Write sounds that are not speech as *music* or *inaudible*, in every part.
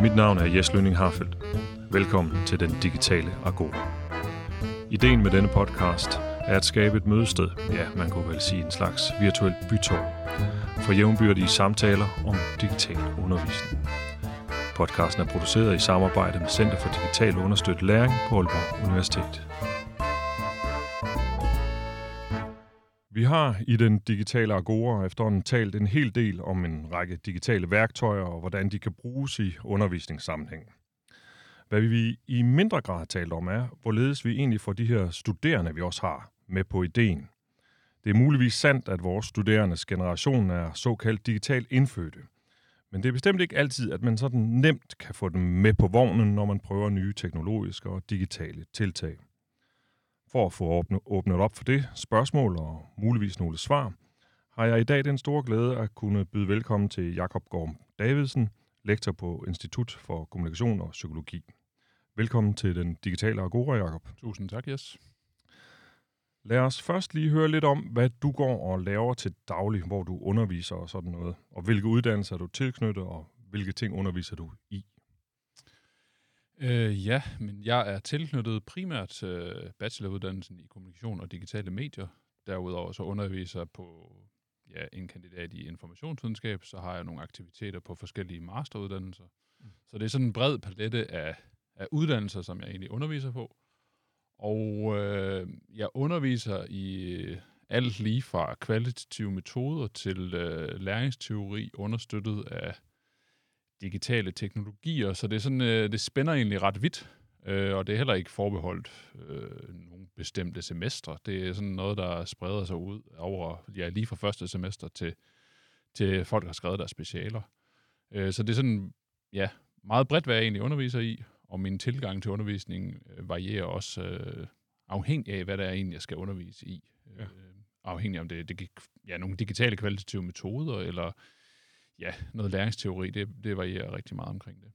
Mit navn er Jes Lønning Harfeldt. Velkommen til Den Digitale Agora. Ideen med denne podcast er at skabe et mødested, ja, man kunne vel sige en slags virtuel bytår, for jævnbyrdige samtaler om digital undervisning. Podcasten er produceret i samarbejde med Center for Digital Understøttet Læring på Aalborg Universitet. Vi har i den digitale Agora efterhånden talt en hel del om en række digitale værktøjer og hvordan de kan bruges i undervisningssammenhæng. Hvad vi i mindre grad har talt om er, hvorledes vi egentlig får de her studerende, vi også har, med på ideen. Det er muligvis sandt, at vores studerendes generation er såkaldt digitalt indfødte. Men det er bestemt ikke altid, at man sådan nemt kan få dem med på vognen, når man prøver nye teknologiske og digitale tiltag. For at få åbnet op for det spørgsmål og muligvis nogle svar, har jeg i dag den store glæde at kunne byde velkommen til Jakob Gorm Davidsen, lektor på Institut for Kommunikation og Psykologi. Velkommen til den digitale Agora, Jakob. Tusind tak, Jes. Lad os først lige høre lidt om, hvad du går og laver til daglig, hvor du underviser og sådan noget, og hvilke uddannelser du tilknyttet, og hvilke ting underviser du i. Øh, ja, men jeg er tilknyttet primært øh, bacheloruddannelsen i kommunikation og digitale medier. Derudover så underviser jeg på ja, en kandidat i informationsvidenskab, så har jeg nogle aktiviteter på forskellige masteruddannelser. Mm. Så det er sådan en bred palette af, af uddannelser, som jeg egentlig underviser på. Og øh, jeg underviser i alt lige fra kvalitative metoder til øh, læringsteori, understøttet af digitale teknologier, så det, er sådan, øh, det spænder egentlig ret vidt, øh, og det er heller ikke forbeholdt øh, nogle bestemte semestre. Det er sådan noget, der spreder sig ud over, ja, lige fra første semester til, til folk, der har skrevet deres specialer. Øh, så det er sådan, ja, meget bredt, hvad jeg egentlig underviser i, og min tilgang til undervisningen øh, varierer også øh, afhængig af, hvad det er egentlig, jeg skal undervise i. Ja. Øh, afhængig om det, det ja, nogle digitale kvalitative metoder, eller ja, noget læringsteori, det, det varierer rigtig meget omkring det.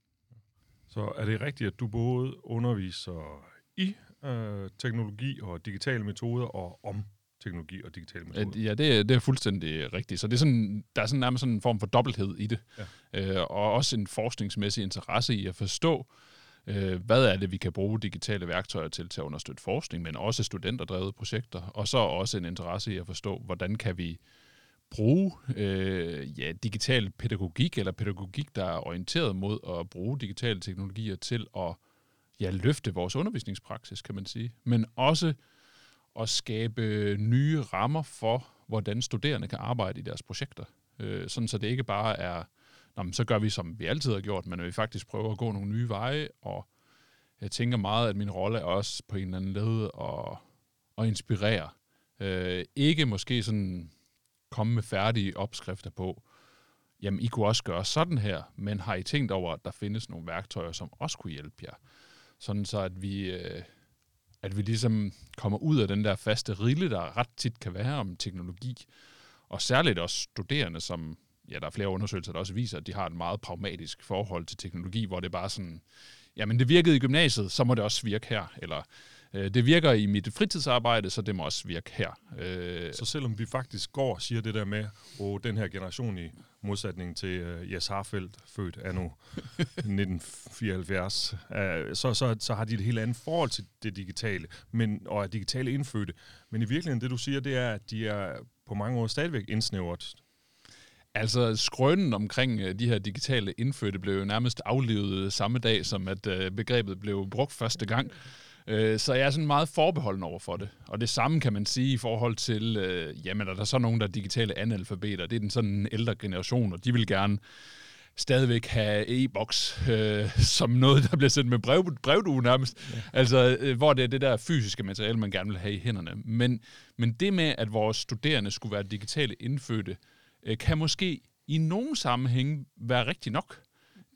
Så er det rigtigt, at du både underviser i øh, teknologi og digitale metoder, og om teknologi og digitale metoder? Ja, det er, det er fuldstændig rigtigt. Så det er sådan, der er sådan nærmest sådan en form for dobbelthed i det. Ja. Øh, og også en forskningsmæssig interesse i at forstå, øh, hvad er det, vi kan bruge digitale værktøjer til til at understøtte forskning, men også studenterdrevede projekter. Og så også en interesse i at forstå, hvordan kan vi bruge øh, ja, digital pædagogik, eller pædagogik, der er orienteret mod at bruge digitale teknologier til at ja, løfte vores undervisningspraksis, kan man sige. Men også at skabe nye rammer for, hvordan studerende kan arbejde i deres projekter. Øh, sådan så det ikke bare er, Nå, så gør vi, som vi altid har gjort, men vi faktisk prøver at gå nogle nye veje, og jeg tænker meget, at min rolle er også på en eller anden led at, at inspirere. Øh, ikke måske sådan komme med færdige opskrifter på, jamen I kunne også gøre sådan her, men har I tænkt over, at der findes nogle værktøjer, som også kunne hjælpe jer? Sådan så, at vi, øh, at vi ligesom kommer ud af den der faste rille, der ret tit kan være om teknologi, og særligt også studerende, som, ja, der er flere undersøgelser, der også viser, at de har et meget pragmatisk forhold til teknologi, hvor det bare sådan, jamen det virkede i gymnasiet, så må det også virke her, eller det virker i mit fritidsarbejde, så det må også virke her. Øh, så selvom vi faktisk går og siger det der med, at den her generation i modsætning til uh, Jes Harfeldt, født anno *laughs* 1974, uh, så, så, så har de et helt andet forhold til det digitale, men, og er digitale indfødte. Men i virkeligheden, det du siger, det er, at de er på mange måder stadigvæk indsnævret Altså, skrønen omkring de her digitale indfødte blev jo nærmest aflevet samme dag, som at begrebet blev brugt første gang. Øh, så jeg er sådan meget forbeholden over for det. Og det samme kan man sige i forhold til, øh, jamen er der så nogen, der er digitale analfabeter. Det er den sådan ældre generation, og de vil gerne stadigvæk have e-boks øh, som noget, der bliver sendt med brev, brevdue nærmest. Ja. Altså, øh, hvor det er det der fysiske materiale, man gerne vil have i hænderne. Men, men det med, at vores studerende skulle være digitale indfødte, øh, kan måske i nogen sammenhæng være rigtig nok.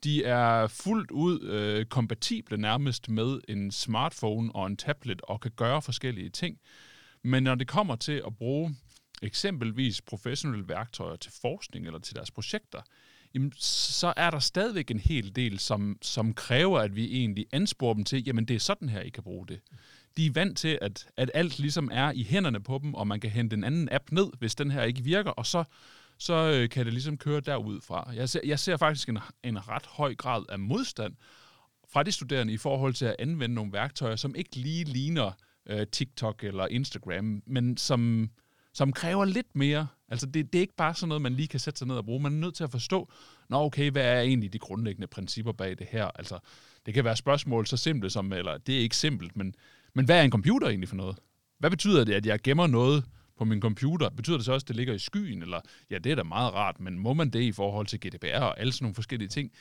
De er fuldt ud øh, kompatible nærmest med en smartphone og en tablet og kan gøre forskellige ting. Men når det kommer til at bruge eksempelvis professionelle værktøjer til forskning eller til deres projekter, jamen, så er der stadigvæk en hel del, som, som kræver, at vi egentlig ansporer dem til, jamen det er sådan her, I kan bruge det. De er vant til, at, at alt ligesom er i hænderne på dem, og man kan hente en anden app ned, hvis den her ikke virker, og så så øh, kan det ligesom køre derudfra. Jeg ser, jeg ser faktisk en, en ret høj grad af modstand fra de studerende i forhold til at anvende nogle værktøjer, som ikke lige ligner øh, TikTok eller Instagram, men som, som kræver lidt mere. Altså det, det er ikke bare sådan noget, man lige kan sætte sig ned og bruge. Man er nødt til at forstå, nå okay, hvad er egentlig de grundlæggende principper bag det her? Altså det kan være spørgsmål så simple som, eller det er ikke simpelt, men, men hvad er en computer egentlig for noget? Hvad betyder det, at jeg gemmer noget på min computer? Betyder det så også, at det ligger i skyen? Eller, ja, det er da meget rart, men må man det i forhold til GDPR og alle sådan nogle forskellige ting?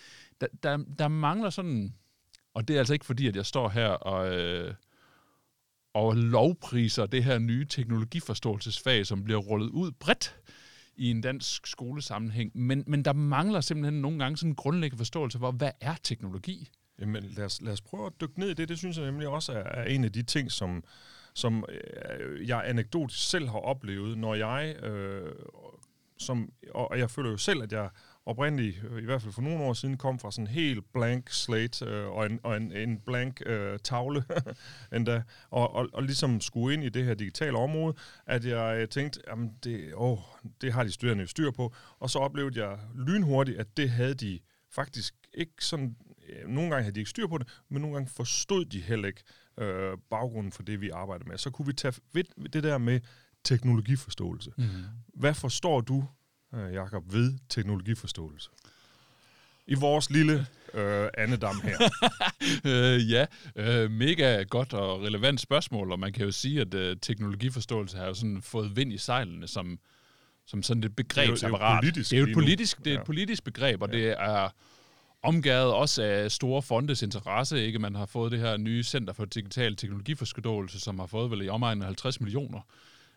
Der, der, der mangler sådan... Og det er altså ikke fordi, at jeg står her og, øh, og lovpriser det her nye teknologiforståelsesfag, som bliver rullet ud bredt i en dansk skolesammenhæng. Men, men der mangler simpelthen nogle gange sådan en grundlæggende forståelse for, hvad er teknologi? Jamen lad os, lad os prøve at dykke ned i det. Det synes jeg nemlig også er, er en af de ting, som, som øh, jeg anekdotisk selv har oplevet, når jeg, øh, som, og jeg føler jo selv, at jeg oprindeligt, øh, i hvert fald for nogle år siden, kom fra sådan en helt blank slate øh, og, en, og en, en blank øh, tavle *laughs* endda, og, og, og ligesom skulle ind i det her digitale område, at jeg øh, tænkte, jamen det, åh, det har de studerende styr på, og så oplevede jeg lynhurtigt, at det havde de faktisk ikke sådan, nogle gange havde de ikke styr på det, men nogle gange forstod de heller ikke øh, baggrunden for det, vi arbejder med. Så kunne vi tage ved det der med teknologiforståelse. Mm. Hvad forstår du, øh, Jakob, ved teknologiforståelse? I vores lille øh, andedam her. *laughs* øh, ja, øh, mega godt og relevant spørgsmål, og man kan jo sige, at øh, teknologiforståelse har jo sådan fået vind i sejlene som, som sådan et begrebsapparat. Det er jo, det er jo, det er jo et politisk, det er et ja. politisk begreb, og ja. det er omgavet også af store fondes interesse. Ikke? Man har fået det her nye Center for Digital Teknologiforskydelse, som har fået vel i omegnen 50 millioner,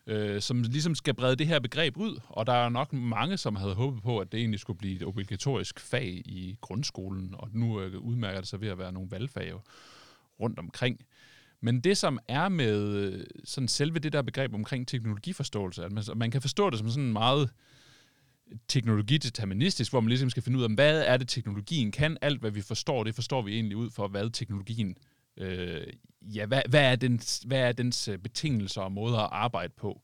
øh, som ligesom skal brede det her begreb ud. Og der er nok mange, som havde håbet på, at det egentlig skulle blive et obligatorisk fag i grundskolen, og nu øh, udmærker det sig ved at være nogle valgfag rundt omkring. Men det, som er med øh, sådan selve det der begreb omkring teknologiforståelse, at man, man kan forstå det som sådan meget øh, teknologideterministisk, hvor man ligesom skal finde ud af, hvad er det, teknologien kan. Alt, hvad vi forstår, det forstår vi egentlig ud for, hvad teknologien, øh, ja, hvad, hvad, er dens, hvad er dens øh, betingelser og måder at arbejde på.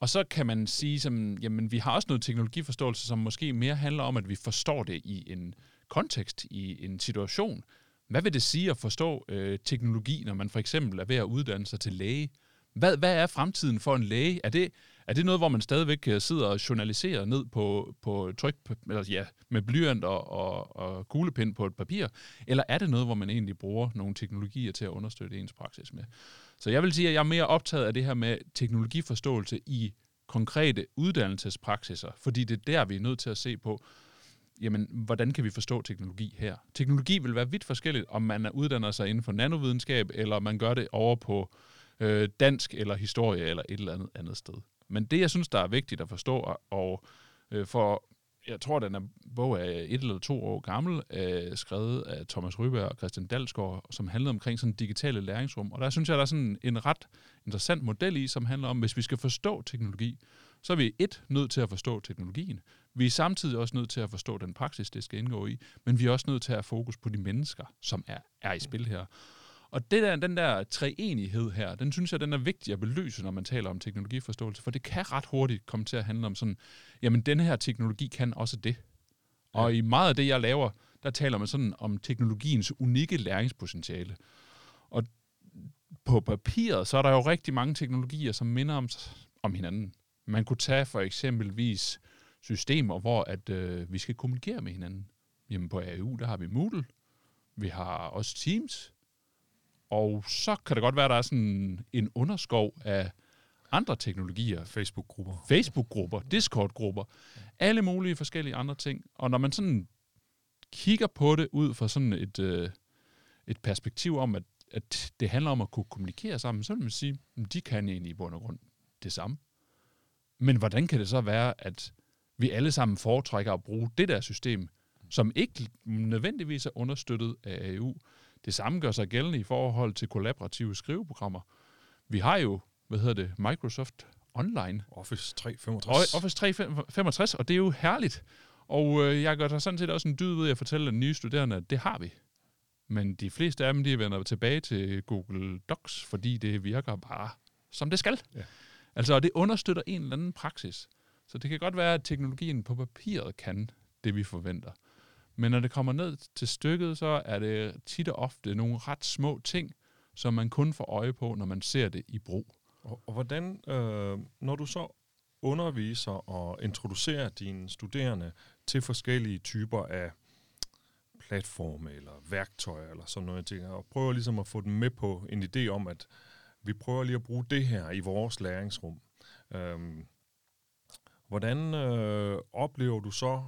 Og så kan man sige, som, jamen, vi har også noget teknologiforståelse, som måske mere handler om, at vi forstår det i en kontekst, i en situation. Hvad vil det sige at forstå øh, teknologi, når man for eksempel er ved at uddanne sig til læge? Hvad, hvad er fremtiden for en læge? Er det, er det noget, hvor man stadigvæk øh, sidder og journaliserer ned på, på tryk, eller ja, med blyant og, og, og kuglepind på et papir? Eller er det noget, hvor man egentlig bruger nogle teknologier til at understøtte ens praksis med? Så jeg vil sige, at jeg er mere optaget af det her med teknologiforståelse i konkrete uddannelsespraksiser, fordi det er der, vi er nødt til at se på, jamen, hvordan kan vi forstå teknologi her? Teknologi vil være vidt forskelligt, om man uddanner sig inden for nanovidenskab, eller man gør det over på øh, dansk eller historie eller et eller andet andet sted. Men det, jeg synes, der er vigtigt at forstå, og øh, for jeg tror, den er bog er et eller to år gammel, øh, skrevet af Thomas Ryberg og Christian Dalsgaard, som handlede omkring sådan digitale læringsrum. Og der synes jeg, der er sådan en ret interessant model i, som handler om, hvis vi skal forstå teknologi, så er vi et nødt til at forstå teknologien. Vi er samtidig også nødt til at forstå den praksis, det skal indgå i, men vi er også nødt til at have fokus på de mennesker, som er, er i spil her. Og det der, den der treenighed her, den synes jeg, den er vigtig at belyse, når man taler om teknologiforståelse, for det kan ret hurtigt komme til at handle om sådan, jamen denne her teknologi kan også det. Ja. Og i meget af det, jeg laver, der taler man sådan om teknologiens unikke læringspotentiale. Og på papiret, så er der jo rigtig mange teknologier, som minder om, om hinanden. Man kunne tage for eksempelvis systemer, hvor at, øh, vi skal kommunikere med hinanden. Jamen på AU, der har vi Moodle. Vi har også Teams. Og så kan det godt være, at der er sådan en underskov af andre teknologier. Facebook-grupper. Facebook-grupper, Discord-grupper, alle mulige forskellige andre ting. Og når man sådan kigger på det ud fra sådan et, øh, et perspektiv om, at, at det handler om at kunne kommunikere sammen, så vil man sige, at de kan egentlig i bund og grund det samme. Men hvordan kan det så være, at vi alle sammen foretrækker at bruge det der system, som ikke nødvendigvis er understøttet af EU, det samme gør sig gældende i forhold til kollaborative skriveprogrammer. Vi har jo, hvad hedder det, Microsoft Online. Office 365. Office 365, og det er jo herligt. Og øh, jeg gør der sådan set også en dyd ved at fortælle den nye studerende, at det har vi. Men de fleste af dem, de vender tilbage til Google Docs, fordi det virker bare, som det skal. Ja. Altså, og det understøtter en eller anden praksis. Så det kan godt være, at teknologien på papiret kan det, vi forventer. Men når det kommer ned til stykket, så er det tit og ofte nogle ret små ting, som man kun får øje på, når man ser det i brug. Og, og hvordan, øh, når du så underviser og introducerer dine studerende til forskellige typer af platforme eller værktøjer eller sådan noget ting, og prøver ligesom at få dem med på en idé om, at vi prøver lige at bruge det her i vores læringsrum. Øhm, hvordan øh, oplever du så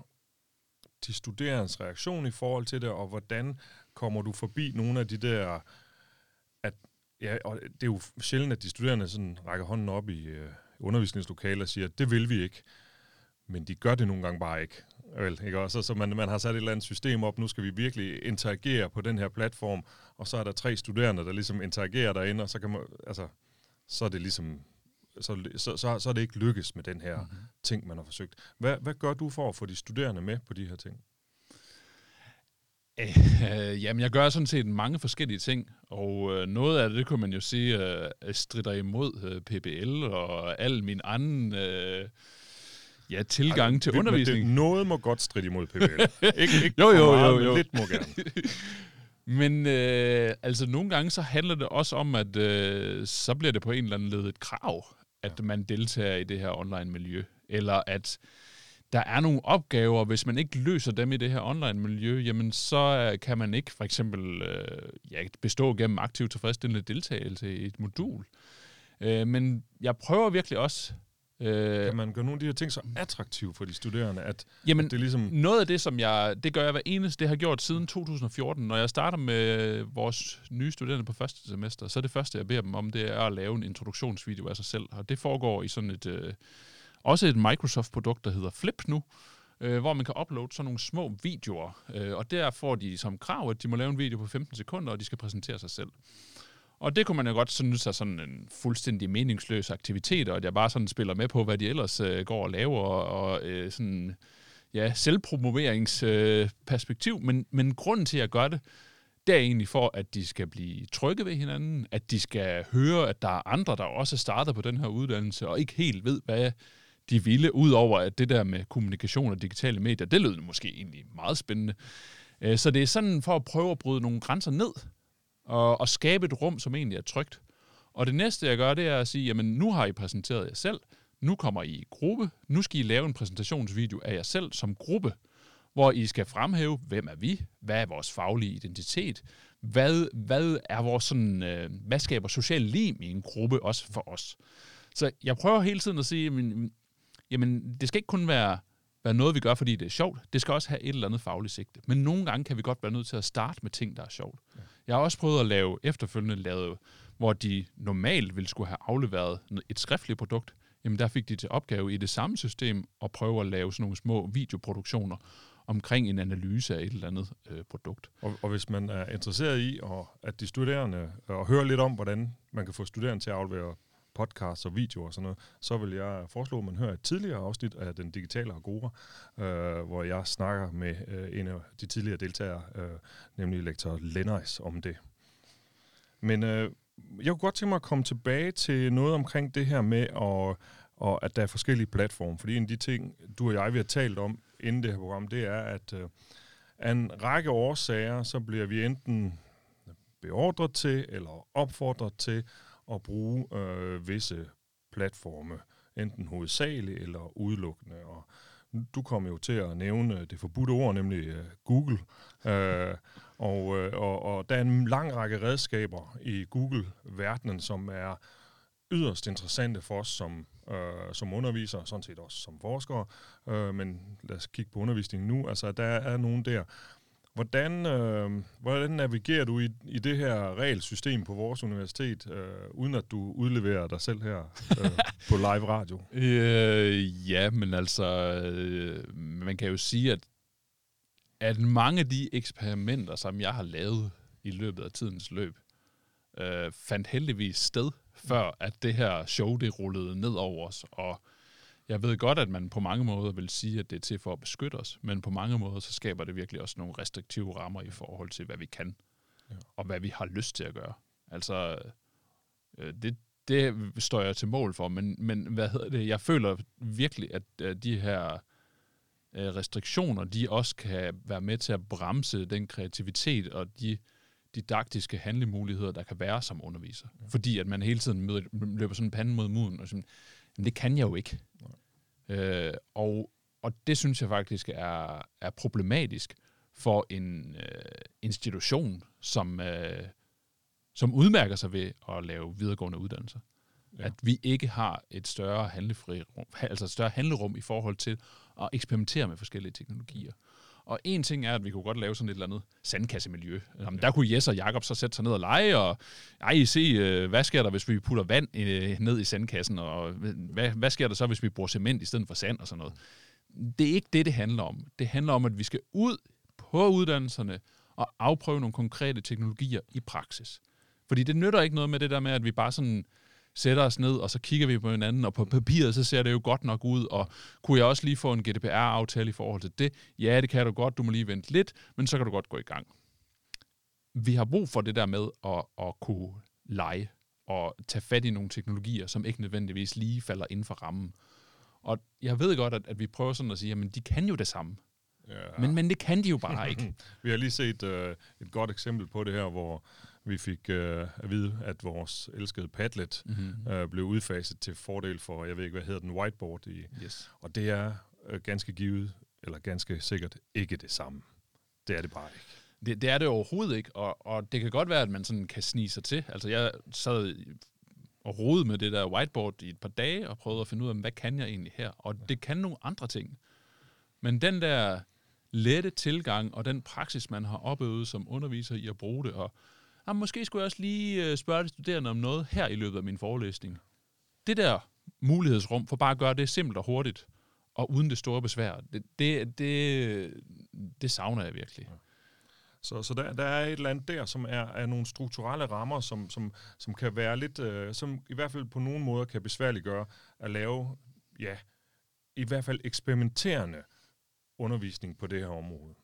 de studerendes reaktion i forhold til det, og hvordan kommer du forbi nogle af de der, at ja, og det er jo sjældent, at de studerende sådan rækker hånden op i øh, undervisningslokaler og siger, det vil vi ikke, men de gør det nogle gange bare ikke. Vel, ikke også? Så man, man har sat et eller andet system op, nu skal vi virkelig interagere på den her platform, og så er der tre studerende, der ligesom interagerer derinde, og så kan man, altså, så er det ligesom, så, så, så, så er det ikke lykkes med den her mm-hmm. ting, man har forsøgt. Hvad, hvad gør du for at få de studerende med på de her ting? Øh, jamen, jeg gør sådan set mange forskellige ting, og øh, noget af det, det kunne man jo sige, øh, strider imod øh, PBL og al min anden øh, ja, tilgang Ej, til det, undervisning. Det, noget må godt stride imod PBL. *laughs* ikke, ikke jo, jo, jo, jo. Lidt må gerne. *laughs* Men øh, altså nogle gange så handler det også om, at øh, så bliver det på en eller anden led et krav, at ja. man deltager i det her online miljø. Eller at der er nogle opgaver, hvis man ikke løser dem i det her online miljø, jamen så øh, kan man ikke for eksempel øh, ja, bestå gennem aktiv tilfredsstillende deltagelse i et modul. Øh, men jeg prøver virkelig også Øh, kan man gøre nogle af de her ting så attraktive for de studerende, at, jamen, at det ligesom... noget af det, som jeg, det gør jeg hver eneste, det har gjort siden 2014. Når jeg starter med vores nye studerende på første semester, så er det første, jeg beder dem om, det er at lave en introduktionsvideo af sig selv. Og det foregår i sådan et, øh, også et Microsoft-produkt, der hedder Flip nu, øh, hvor man kan uploade sådan nogle små videoer. Øh, og der får de som krav, at de må lave en video på 15 sekunder, og de skal præsentere sig selv. Og det kunne man jo godt synes er sådan en fuldstændig meningsløs aktivitet, og at jeg bare sådan spiller med på, hvad de ellers øh, går og laver, og, og øh, sådan, ja, selvpromoveringsperspektiv. Øh, men, men grunden til, at jeg gør det, det er egentlig for, at de skal blive trygge ved hinanden, at de skal høre, at der er andre, der også starter på den her uddannelse, og ikke helt ved, hvad de ville, udover at det der med kommunikation og digitale medier, det lød måske egentlig meget spændende. Øh, så det er sådan for at prøve at bryde nogle grænser ned, og, og skabe et rum, som egentlig er trygt. Og det næste, jeg gør, det er at sige, jamen nu har I præsenteret jer selv, nu kommer I i gruppe, nu skal I lave en præsentationsvideo af jer selv som gruppe, hvor I skal fremhæve, hvem er vi, hvad er vores faglige identitet, hvad, hvad er vores sådan, øh, hvad skaber social lim i en gruppe også for os. Så jeg prøver hele tiden at sige, jamen, jamen det skal ikke kun være være noget, vi gør, fordi det er sjovt. Det skal også have et eller andet fagligt sigte. Men nogle gange kan vi godt være nødt til at starte med ting, der er sjovt. Ja. Jeg har også prøvet at lave efterfølgende lave, hvor de normalt ville skulle have afleveret et skriftligt produkt. Jamen der fik de til opgave i det samme system at prøve at lave sådan nogle små videoproduktioner omkring en analyse af et eller andet øh, produkt. Og, og hvis man er interesseret i, og at de studerende, og hører lidt om, hvordan man kan få studerende til at aflevere podcasts og videoer og sådan noget, så vil jeg foreslå, at man hører et tidligere afsnit af Den Digitale Agora, øh, hvor jeg snakker med øh, en af de tidligere deltagere, øh, nemlig lektor Lenners, om det. Men øh, jeg kunne godt tænke mig at komme tilbage til noget omkring det her med, at, og at der er forskellige platforme. Fordi en af de ting, du og jeg vi har talt om inden det her program, det er, at øh, af en række årsager, så bliver vi enten beordret til eller opfordret til at bruge øh, visse platforme, enten hovedsageligt eller udelukkende. Og du kom jo til at nævne det forbudte ord, nemlig øh, Google. *laughs* Øh, og, øh, og, og der er en lang række redskaber i Google-verdenen, som er yderst interessante for os som, øh, som undervisere, sådan set også som forskere. Øh, men lad os kigge på undervisningen nu. Altså, der er nogen der, Hvordan, øh, hvordan navigerer du i, i det her regelsystem på vores universitet, øh, uden at du udleverer dig selv her øh, på live radio? *laughs* Øh, ja, men altså, øh, man kan jo sige, at, at mange af de eksperimenter, som jeg har lavet i løbet af tidens løb, øh, fandt heldigvis sted, før at det her show det rullede ned over os, og jeg ved godt, at man på mange måder vil sige, at det er til for at beskytte os, men på mange måder så skaber det virkelig også nogle restriktive rammer i forhold til, hvad vi kan, ja. og hvad vi har lyst til at gøre. Altså, øh, det, det står jeg til mål for, men, men hvad hedder det? Jeg føler virkelig, at de her øh, restriktioner, de også kan være med til at bremse den kreativitet og de didaktiske handlemuligheder, der kan være som underviser. Ja. Fordi at man hele tiden møder, løber sådan en pande mod muden, og sådan, men det kan jeg jo ikke. Øh, og, og det synes jeg faktisk er, er problematisk for en øh, institution, som, øh, som udmærker sig ved at lave videregående uddannelser. Ja. At vi ikke har et større handlefri rum, altså et større handlerum i forhold til at eksperimentere med forskellige teknologier. Og en ting er, at vi kunne godt lave sådan et eller andet sandkassemiljø. Jamen, der kunne Jes og Jakob så sætte sig ned og lege, og ej, se, øh, hvad sker der, hvis vi putter vand øh, ned i sandkassen, og hvad, hvad sker der så, hvis vi bruger cement i stedet for sand og sådan noget. Det er ikke det, det handler om. Det handler om, at vi skal ud på uddannelserne og afprøve nogle konkrete teknologier i praksis. Fordi det nytter ikke noget med det der med, at vi bare sådan sætter os ned, og så kigger vi på hinanden, og på papiret, så ser det jo godt nok ud, og kunne jeg også lige få en GDPR-aftale i forhold til det? Ja, det kan du godt, du må lige vente lidt, men så kan du godt gå i gang. Vi har brug for det der med at, at kunne lege og tage fat i nogle teknologier, som ikke nødvendigvis lige falder inden for rammen. Og jeg ved godt, at, at vi prøver sådan at sige, at de kan jo det samme. Ja. Men, men det kan de jo bare ikke. *laughs* vi har lige set uh, et godt eksempel på det her, hvor vi fik øh, at vide, at vores elskede Padlet mm-hmm. øh, blev udfaset til fordel for, jeg ved ikke, hvad hedder den, whiteboard. I, yes. Og det er øh, ganske givet, eller ganske sikkert ikke det samme. Det er det bare ikke. Det, det er det overhovedet ikke, og, og det kan godt være, at man sådan kan snige sig til. Altså jeg sad og rode med det der whiteboard i et par dage, og prøvede at finde ud af, hvad kan jeg egentlig her? Og det kan nogle andre ting. Men den der lette tilgang, og den praksis, man har opøvet som underviser i at bruge det, og jamen, måske skulle jeg også lige øh, spørge de studerende om noget her i løbet af min forelæsning. Det der mulighedsrum for bare at gøre det simpelt og hurtigt, og uden det store besvær, det, det, det, det savner jeg virkelig. Ja. Så, så der, der er et eller andet der, som er, er nogle strukturelle rammer, som, som, som kan være lidt, øh, som i hvert fald på nogle måder kan besværliggøre at lave, ja, i hvert fald eksperimenterende undervisning på det her område.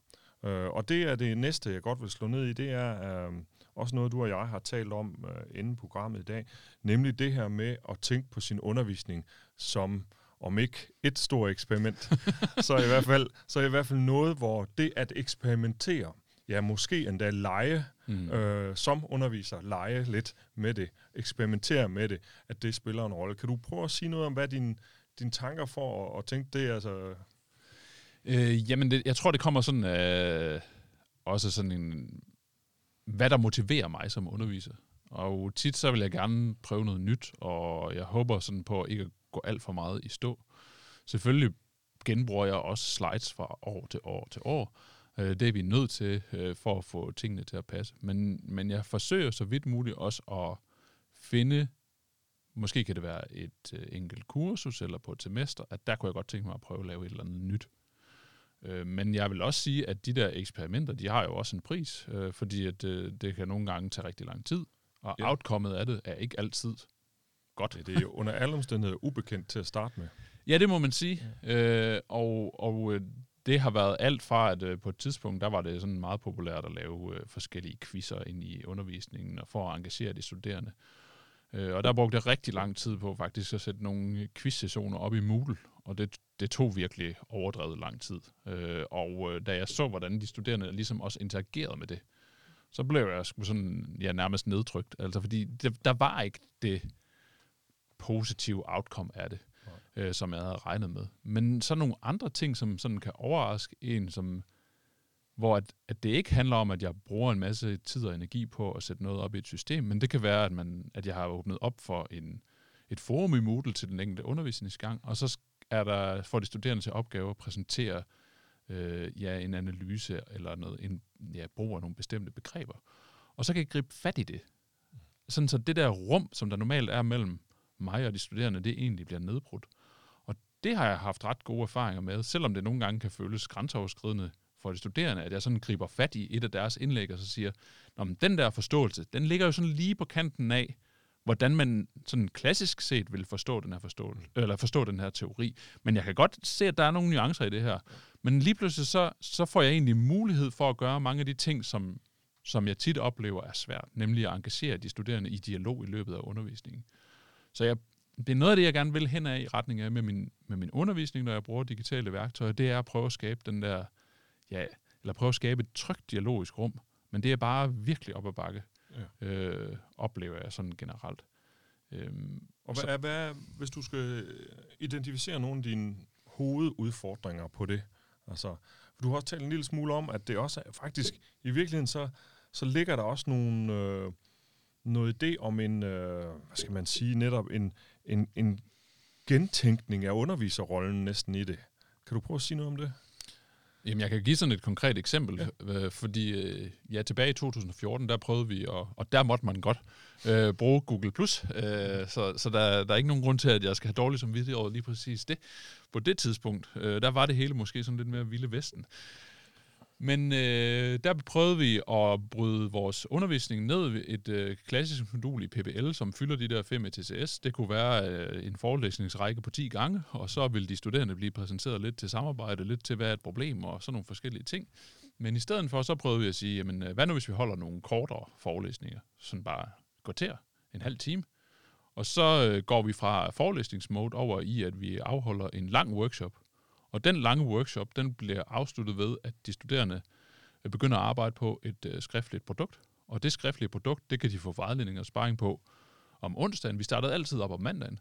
Øh, og det er det næste, jeg godt vil slå ned i, det er, øh, også noget, du og jeg har talt om øh, inden programmet i dag, nemlig det her med at tænke på sin undervisning som om ikke et stort eksperiment, *laughs* så i hvert fald så i hvert fald noget, hvor det at eksperimentere, ja måske endda lege, mm. øh, som underviser, lege lidt med det, eksperimentere med det, at det spiller en rolle. Kan du prøve at sige noget om, hvad din, dine tanker for at, at tænke det? Altså... Øh, jamen, det, jeg tror, det kommer sådan øh, også sådan en hvad der motiverer mig som underviser. Og tit så vil jeg gerne prøve noget nyt, og jeg håber sådan på ikke at gå alt for meget i stå. Selvfølgelig genbruger jeg også slides fra år til år til år. Øh, det er vi nødt til øh, for at få tingene til at passe. Men, men jeg forsøger så vidt muligt også at finde, måske kan det være et øh, enkelt kursus eller på et semester, at der kunne jeg godt tænke mig at prøve at lave et eller andet nyt. Øh, men jeg vil også sige, at de der eksperimenter, de har jo også en pris, øh, fordi at, øh, det kan nogle gange tage rigtig lang tid, og ja. outcomeet af det er ikke altid godt. Ja, det er jo under alle omstændigheder ubekendt til at starte med. Ja, det må man sige. Ja. Øh, og og øh, det har været alt fra, at øh, på et tidspunkt, der var det sådan meget populært at lave øh, forskellige quizzer ind i undervisningen, og for at engagere de studerende. Øh, og der brugte jeg rigtig lang tid på faktisk at sætte nogle quiz-sessioner op i Moodle, og det, det tog virkelig overdrevet lang tid. Øh, og øh, da jeg så, hvordan de studerende ligesom også interagerede med det, så blev jeg sgu sådan, ja, nærmest nedtrykt. Altså, fordi det, der var ikke det positive outcome af det, øh, som jeg havde regnet med. Men så nogle andre ting, som sådan kan overraske en, som hvor at, at det ikke handler om, at jeg bruger en masse tid og energi på at sætte noget op i et system, men det kan være, at, man, at jeg har åbnet op for en, et forum i Moodle til den enkelte undervisningsgang, og så er der får de studerende til opgave at præsentere øh, ja, en analyse eller noget, en, ja, brug af nogle bestemte begreber. Og så kan jeg gribe fat i det. Sådan så det der rum, som der normalt er mellem mig og de studerende, det egentlig bliver nedbrudt. Og det har jeg haft ret gode erfaringer med, selvom det nogle gange kan føles grænseoverskridende for de studerende, at jeg sådan griber fat i et af deres indlæg, og så siger, Nå, men den der forståelse, den ligger jo sådan lige på kanten af, hvordan man sådan klassisk set vil forstå den her forståelse, eller forstå den her teori. Men jeg kan godt se, at der er nogle nuancer i det her. Men lige pludselig så, så får jeg egentlig mulighed for at gøre mange af de ting, som, som jeg tit oplever er svært, nemlig at engagere de studerende i dialog i løbet af undervisningen. Så jeg, det er noget af det, jeg gerne vil hen af i retning af med min, med min undervisning, når jeg bruger digitale værktøjer, det er at prøve at skabe den der, ja, eller prøve at skabe et trygt dialogisk rum. Men det er bare virkelig op ad bakke, ja. øh, oplever jeg sådan generelt. Øhm, og hvad, er, hvad hvis du skal identificere nogle af dine hovedudfordringer på det? Altså, du har også talt en lille smule om, at det også er faktisk, i virkeligheden så, så ligger der også nogle, øh, noget idé om en, øh, hvad skal man sige, netop en, en, en gentænkning af underviserrollen næsten i det. Kan du prøve at sige noget om det? Jamen, jeg kan give sådan et konkret eksempel, ja. øh, fordi øh, ja, tilbage i 2014, der prøvede vi, og, og der måtte man godt øh, bruge Google+, Plus, øh, så, så der, der er ikke nogen grund til, at jeg skal have dårligt som over lige præcis det. På det tidspunkt, øh, der var det hele måske sådan lidt mere vilde vesten. Men øh, der prøvede vi at bryde vores undervisning ned ved et øh, klassisk modul i PBL, som fylder de der fem ETCS. Det kunne være øh, en forelæsningsrække på 10 gange, og så ville de studerende blive præsenteret lidt til samarbejde, lidt til hvad er et problem og sådan nogle forskellige ting. Men i stedet for, så prøvede vi at sige, jamen, øh, hvad nu hvis vi holder nogle kortere forelæsninger, sådan bare går til en halv time. Og så øh, går vi fra forelæsningsmode over i, at vi afholder en lang workshop, og den lange workshop, den bliver afsluttet ved, at de studerende øh, begynder at arbejde på et øh, skriftligt produkt. Og det skriftlige produkt, det kan de få vejledning og sparring på om onsdagen. Vi startede altid op om mandagen.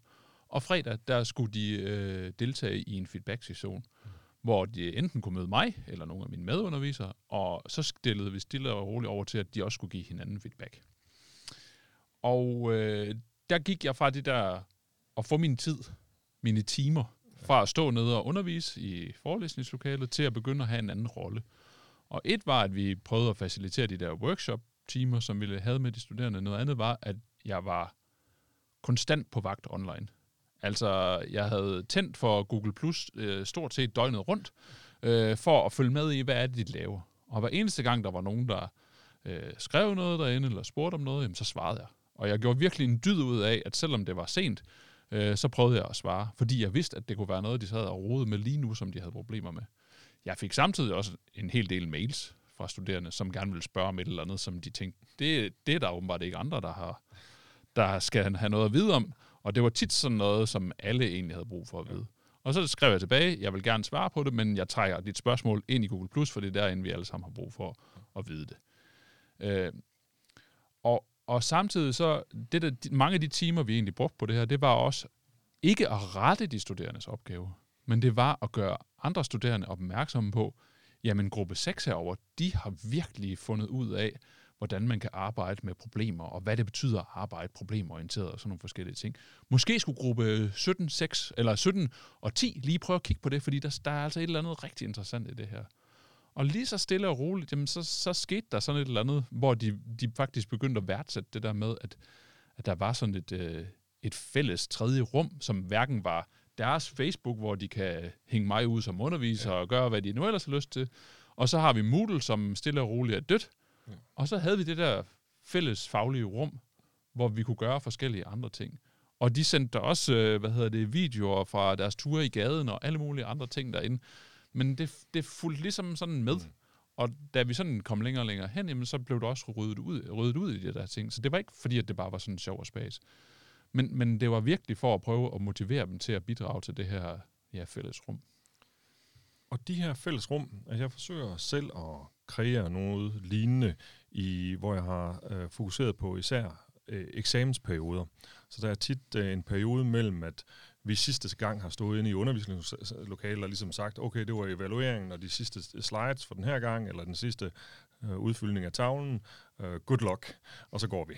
Og fredag, der skulle de øh, deltage i en feedback-session, mm. hvor de enten kunne møde mig eller nogle af mine medundervisere, og så stillede vi stille og roligt over til, at de også skulle give hinanden feedback. Og øh, der gik jeg fra det der at få min tid, mine timer, fra at stå nede og undervise i forelæsningslokalet til at begynde at have en anden rolle. Og et var, at vi prøvede at facilitere de der workshop-timer, som vi havde med de studerende. Noget andet var, at jeg var konstant på vagt online. Altså, jeg havde tændt for Google Plus øh, stort set døgnet rundt, øh, for at følge med i, hvad er det, de laver. Og hver eneste gang, der var nogen, der øh, skrev noget derinde, eller spurgte om noget, jamen, så svarede jeg. Og jeg gjorde virkelig en dyd ud af, at selvom det var sent, øh, så prøvede jeg at svare, fordi jeg vidste, at det kunne være noget, de sad og rode med lige nu, som de havde problemer med. Jeg fik samtidig også en hel del mails fra studerende, som gerne ville spørge om et eller andet, som de tænkte, det, det er der åbenbart ikke andre, der, har, der skal have noget at vide om. Og det var tit sådan noget, som alle egentlig havde brug for at vide. Og så skrev jeg tilbage, jeg vil gerne svare på det, men jeg trækker dit spørgsmål ind i Google+, Plus, for det er derinde, vi alle sammen har brug for at vide det. Øh, og, og samtidig så, det der, mange af de timer, vi egentlig brugte på det her, det var også ikke at rette de studerendes opgave, men det var at gøre andre studerende opmærksomme på, jamen gruppe 6 herover, de har virkelig fundet ud af, hvordan man kan arbejde med problemer, og hvad det betyder at arbejde problemorienteret og sådan nogle forskellige ting. Måske skulle gruppe 17, 6, eller 17 og 10 lige prøve at kigge på det, fordi der, der er altså et eller andet rigtig interessant i det her. Og lige så stille og roligt, jamen så, så skete der sådan et eller andet, hvor de, de faktisk begyndte at værdsætte det der med, at, at der var sådan et, øh, et fælles tredje rum, som hverken var deres Facebook, hvor de kan hænge mig ud som underviser ja. og gøre, hvad de nu ellers har lyst til. Og så har vi Moodle, som stille og roligt er dødt. Ja. Og så havde vi det der fælles faglige rum, hvor vi kunne gøre forskellige andre ting. Og de sendte også, øh, hvad hedder det, videoer fra deres ture i gaden og alle mulige andre ting derinde. Men det, det fulgte ligesom sådan med. Mm. Og da vi sådan kom længere og længere hen, jamen, så blev det også ryddet ud, ryddet ud i de der ting. Så det var ikke fordi, at det bare var sådan sjov og spas. Men, men det var virkelig for at prøve at motivere dem til at bidrage til det her ja, fælles rum. Og de her fælles rum, altså jeg forsøger selv at kreere noget lignende, i, hvor jeg har øh, fokuseret på især øh, eksamensperioder. Så der er tit øh, en periode mellem, at vi sidste gang har stået inde i undervisningslokalet og ligesom sagt, okay, det var evalueringen og de sidste slides for den her gang, eller den sidste øh, udfyldning af tavlen. Uh, good luck, og så går vi.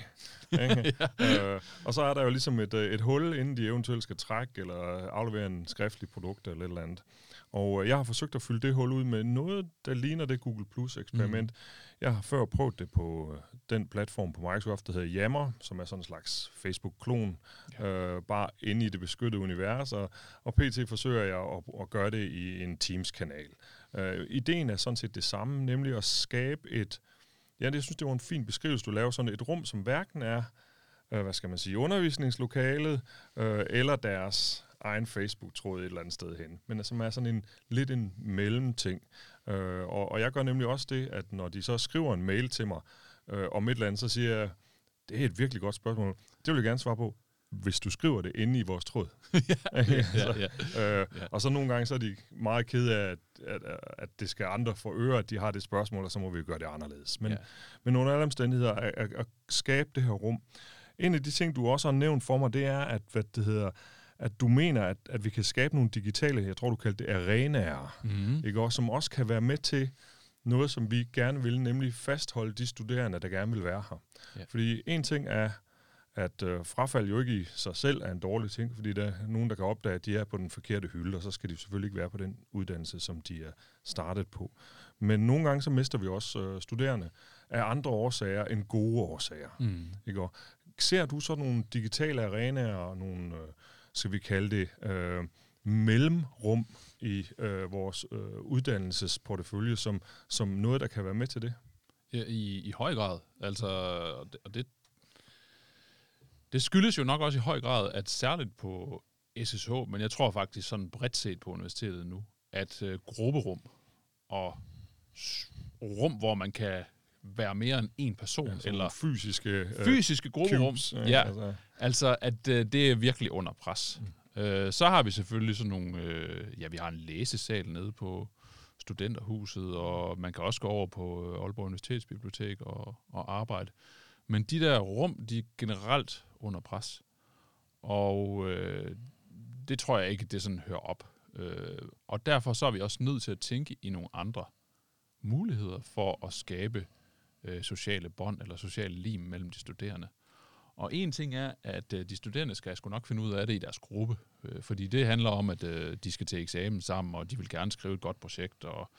*laughs* ja. uh, og så er der jo ligesom et, et hul, inden de eventuelt skal trække eller aflevere en skriftlig produkt eller et eller andet. Og uh, jeg har forsøgt at fylde det hul ud med noget, der ligner det Google Plus eksperiment. Mm. Jeg har før prøvet det på uh, den platform på Microsoft, der hedder Yammer, som er sådan en slags Facebook-klon, ja. uh, bare inde i det beskyttede univers, og, og pt. forsøger jeg at, at gøre det i en Teams-kanal. Uh, ideen er sådan set det samme, nemlig at skabe et, ja, det, jeg synes, det var en fin beskrivelse, du laver, sådan et rum, som hverken er, uh, hvad skal man sige, undervisningslokalet, uh, eller deres egen Facebook-tråd et eller andet sted hen, men som er sådan en lidt en mellemting. Uh, og, og jeg gør nemlig også det, at når de så skriver en mail til mig uh, om et eller andet, så siger jeg, det er et virkelig godt spørgsmål, det vil jeg gerne svare på hvis du skriver det inde i vores tråd. *laughs* *laughs* ja, ja, ja. Øh. Og så nogle gange så er de meget kede af, at, at, at det skal andre få øre, at de har det spørgsmål, og så må vi gøre det anderledes. Men, ja. men under alle omstændigheder, at, at, at skabe det her rum. En af de ting, du også har nævnt for mig, det er, at, hvad det hedder, at du mener, at, at vi kan skabe nogle digitale, jeg tror, du kaldte det arenaer, mm. ikke? Også, som også kan være med til noget, som vi gerne vil, nemlig fastholde de studerende, der gerne vil være her. Ja. Fordi en ting er, at øh, frafald jo ikke i sig selv er en dårlig ting, fordi der er nogen, der kan opdage, at de er på den forkerte hylde, og så skal de selvfølgelig ikke være på den uddannelse, som de er startet på. Men nogle gange så mister vi også øh, studerende af andre årsager end gode årsager. Mm. Ikke? Og ser du så nogle digitale arenaer og nogle, øh, skal vi kalde det, øh, mellemrum i øh, vores øh, uddannelsesportefølje som, som noget, der kan være med til det? Ja, i, i høj grad. Altså, og det, det skyldes jo nok også i høj grad, at særligt på SSH, men jeg tror faktisk sådan bredt set på universitetet nu, at øh, grupperum og rum, hvor man kan være mere end en person, ja, eller fysiske, øh, fysiske grupperum, cubes, ja, ja, altså. altså at øh, det er virkelig under pres. Mm. Øh, så har vi selvfølgelig sådan nogle, øh, ja, vi har en læsesal nede på studenterhuset, og man kan også gå over på øh, Aalborg Universitetsbibliotek og, og arbejde. Men de der rum, de er generelt under pres. Og øh, det tror jeg ikke, det sådan hører op. Øh, og derfor så er vi også nødt til at tænke i nogle andre muligheder for at skabe øh, sociale bånd eller sociale lim mellem de studerende. Og en ting er, at øh, de studerende skal sgu nok finde ud af det i deres gruppe, øh, fordi det handler om, at øh, de skal til eksamen sammen, og de vil gerne skrive et godt projekt, og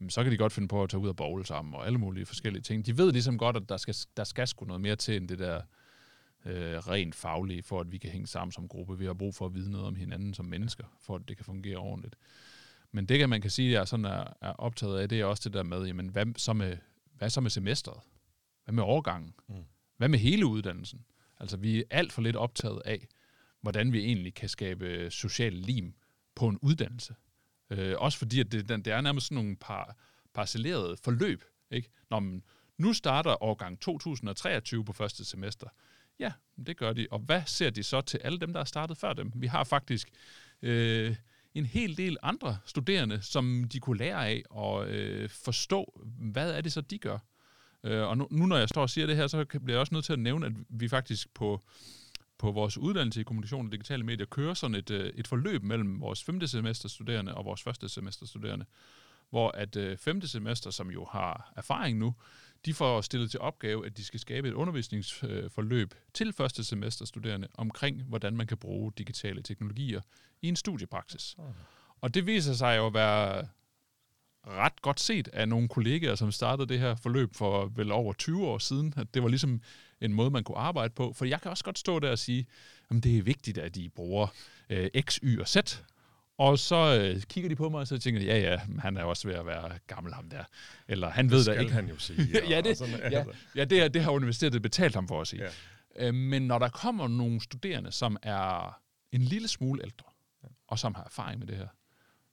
jamen, så kan de godt finde på at tage ud og bowl sammen, og alle mulige forskellige ting. De ved ligesom godt, at der skal, der skal sgu noget mere til end det der øh, rent faglige, for at vi kan hænge sammen som gruppe. Vi har brug for at vide noget om hinanden som mennesker, for at det kan fungere ordentligt. Men det, kan man kan sige, jeg sådan er, er optaget af, det er også det der med, jamen, hvad så med, hvad så med semesteret? Hvad med overgangen? Mm. Hvad med hele uddannelsen? Altså, vi er alt for lidt optaget af, hvordan vi egentlig kan skabe social lim på en uddannelse. Øh, også fordi, at det, det er nærmest sådan nogle par, parcellerede forløb. Ikke? Når man, nu starter årgang 2023 på første semester. Ja, det gør de. Og hvad ser de så til alle dem, der er startet før dem? Vi har faktisk øh, en hel del andre studerende, som de kunne lære af og øh, forstå, hvad er det så, de gør. Øh, og nu, nu, når jeg står og siger det her, så bliver jeg også nødt til at nævne, at vi faktisk på, på vores uddannelse i kommunikation og digitale medier kører sådan et, øh, et forløb mellem vores femte semester studerende og vores første semester studerende, hvor at øh, femte semester, som jo har erfaring nu, de får stillet til opgave, at de skal skabe et undervisningsforløb til første semester studerende omkring, hvordan man kan bruge digitale teknologier i en studiepraksis. Og det viser sig jo at være ret godt set af nogle kollegaer, som startede det her forløb for vel over 20 år siden. At det var ligesom en måde, man kunne arbejde på. For jeg kan også godt stå der og sige, at det er vigtigt, at de bruger øh, X, Y og Z og så øh, kigger de på mig, og så tænker de, ja, ja, han er også ved at være gammel ham der. Eller han ved det ikke. han jo sige. *laughs* Ja, det, sådan, ja, ja det, det har universitetet betalt ham for at sige. Ja. Øh, men når der kommer nogle studerende, som er en lille smule ældre, ja. og som har erfaring med det her,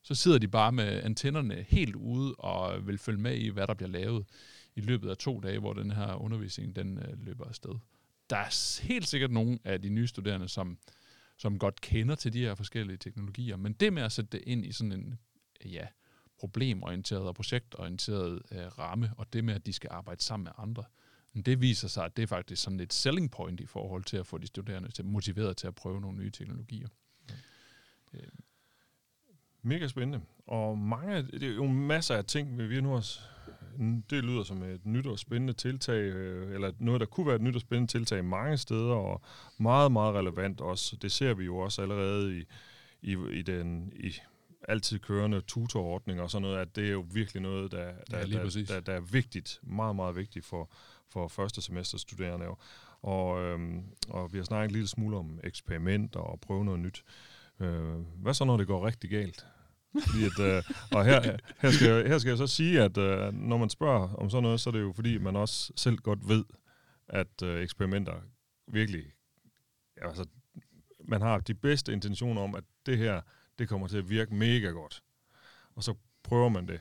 så sidder de bare med antennerne helt ude og vil følge med i, hvad der bliver lavet i løbet af to dage, hvor den her undervisning den øh, løber afsted. Der er helt sikkert nogle af de nye studerende, som som godt kender til de her forskellige teknologier. Men det med at sætte det ind i sådan en ja, problemorienteret og projektorienteret øh, ramme, og det med, at de skal arbejde sammen med andre, det viser sig, at det er faktisk sådan et selling point i forhold til at få de studerende til, motiveret til at prøve nogle nye teknologier. Ja. Øh. Mega spændende. Og mange, det er jo masser af ting, vi nu også det lyder som et nyt og spændende tiltag, øh, eller noget, der kunne være et nyt og spændende tiltag mange steder, og meget, meget relevant også. Det ser vi jo også allerede i, i, i den i altid kørende tutorordning og sådan noget, at det er jo virkelig noget, der, der, ja, der, der, der er vigtigt, meget, meget vigtigt for, for første semester studerende. Og, øhm, og vi har snakket en lille smule om eksperimenter og prøve noget nyt. Øh, hvad så, når det går rigtig galt? Fordi at, øh, og her, her, skal jeg, her skal jeg så sige, at øh, når man spørger om sådan noget, så er det jo fordi, man også selv godt ved, at øh, eksperimenter virkelig, altså, man har de bedste intentioner om, at det her, det kommer til at virke mega godt. Og så prøver man det.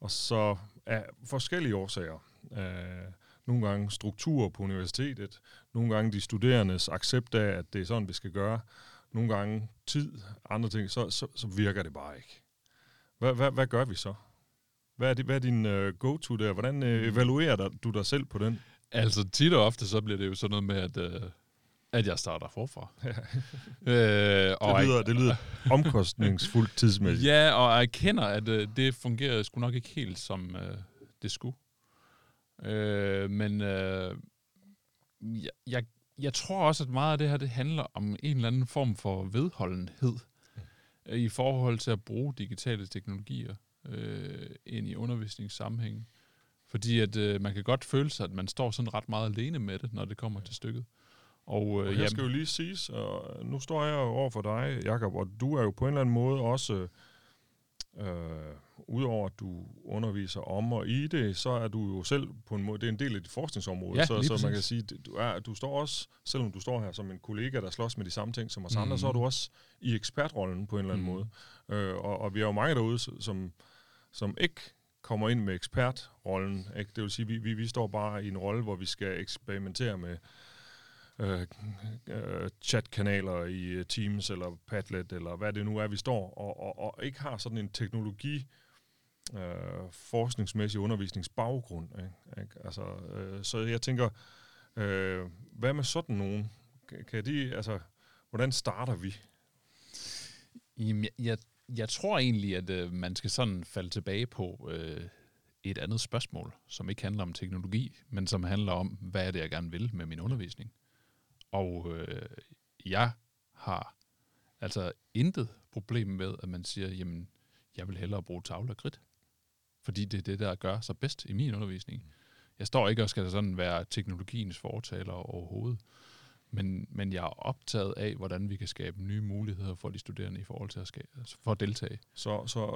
Og så af forskellige årsager. Øh, nogle gange struktur på universitetet, nogle gange de studerendes accept af, at det er sådan, vi skal gøre, nogle gange tid, andre ting, så, så, så virker det bare ikke. Hvad, hvad, hvad gør vi så? Hvad er, det, hvad er din uh, go-to der? Hvordan uh, evaluerer du dig selv på den? Altså tit og ofte, så bliver det jo sådan noget med, at, uh, at jeg starter forfra. *laughs* øh, og det, lyder, det *laughs* lyder omkostningsfuldt tidsmæssigt. Ja, og jeg kender, at uh, det fungerer sgu nok ikke helt, som uh, det skulle. Øh, men uh, jeg, jeg, jeg tror også, at meget af det her, det handler om en eller anden form for vedholdenhed mm. I forhold til at bruge digitale teknologier øh, ind i undervisningssammenhæng. Fordi at øh, man kan godt føle sig, at man står sådan ret meget alene med det, når det kommer ja. til stykket. Og, øh, og her skal jo lige siges, og nu står jeg over for dig, Jakob, og du er jo på en eller anden måde også, øh, udover at du underviser om og i det, så er du jo selv på en måde, det er en del af dit forskningsområde, ja, så, så man kan sige, du, er, du står også, selvom du står her som en kollega, der slås med de samme ting som os mm. andre, så er du også i ekspertrollen på en eller anden mm. måde. Øh, og, og vi er jo mange derude, som som ikke kommer ind med ekspertrollen. Ikke? Det vil sige, vi, vi, vi står bare i en rolle, hvor vi skal eksperimentere med øh, øh, chatkanaler i øh, Teams eller Padlet, eller hvad det nu er, vi står, og, og, og ikke har sådan en teknologi øh, forskningsmæssig undervisningsbaggrund. Ikke? Ikke? Altså, øh, så jeg tænker, øh, hvad med sådan nogen? Kan de, altså, hvordan starter vi? Jamen, jeg, jeg jeg tror egentlig, at øh, man skal sådan falde tilbage på øh, et andet spørgsmål, som ikke handler om teknologi, men som handler om, hvad er det, jeg gerne vil med min undervisning. Og øh, jeg har altså intet problem med, at man siger, jamen, jeg vil hellere bruge tavle og kridt. Fordi det er det, der gør sig bedst i min undervisning. Jeg står ikke og skal sådan være teknologiens fortaler overhovedet. Men, men jeg er optaget af, hvordan vi kan skabe nye muligheder for de studerende i forhold til at, skabe, altså for at deltage. Så, så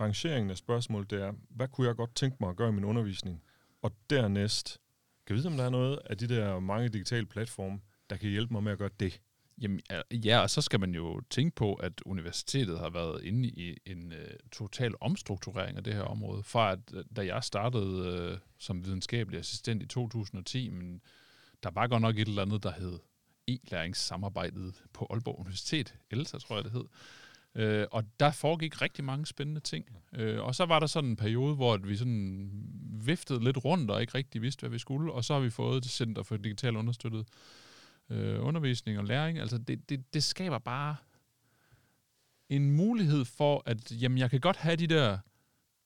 rangeringen af spørgsmål, det er, hvad kunne jeg godt tænke mig at gøre i min undervisning? Og dernæst, kan vi vide, om der er noget af de der mange digitale platforme, der kan hjælpe mig med at gøre det? Jamen, ja, og så skal man jo tænke på, at universitetet har været inde i en uh, total omstrukturering af det her område. Fra at, øh, da jeg startede uh, som videnskabelig assistent i 2010, men der var godt nok et eller andet, der hed e-læringssamarbejdet på Aalborg Universitet, ELSA tror jeg det hed. Øh, og der foregik rigtig mange spændende ting. Øh, og så var der sådan en periode, hvor vi sådan viftede lidt rundt og ikke rigtig vidste, hvad vi skulle. Og så har vi fået det Center for Digital Understøttet øh, Undervisning og Læring. Altså det, det, det skaber bare en mulighed for, at jamen, jeg kan godt have de der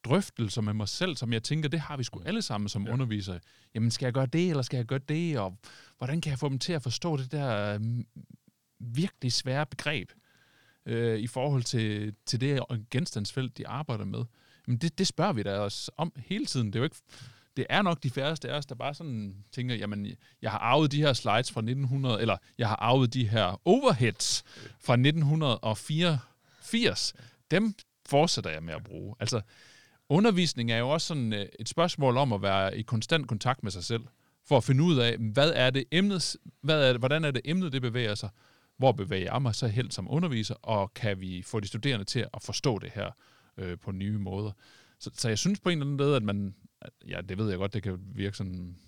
drøftelser med mig selv, som jeg tænker, det har vi sgu alle sammen som ja. undervisere. Jamen, skal jeg gøre det, eller skal jeg gøre det? Og hvordan kan jeg få dem til at forstå det der øh, virkelig svære begreb øh, i forhold til, til det genstandsfelt, de arbejder med? Jamen, det, det spørger vi da os om hele tiden. Det er jo ikke... Det er nok de færreste af os, der bare sådan tænker, jamen, jeg har arvet de her slides fra 1900, eller jeg har arvet de her overheads fra 1984. Dem fortsætter jeg med at bruge. Altså, undervisning er jo også sådan øh, et spørgsmål om at være i konstant kontakt med sig selv, for at finde ud af, hvad er det emnet, hvad er det, hvordan er det emnet, det bevæger sig, hvor bevæger jeg mig så helt som underviser, og kan vi få de studerende til at forstå det her øh, på nye måder. Så, så jeg synes på en eller anden måde, at man, ja, det ved jeg godt, det kan virke sådan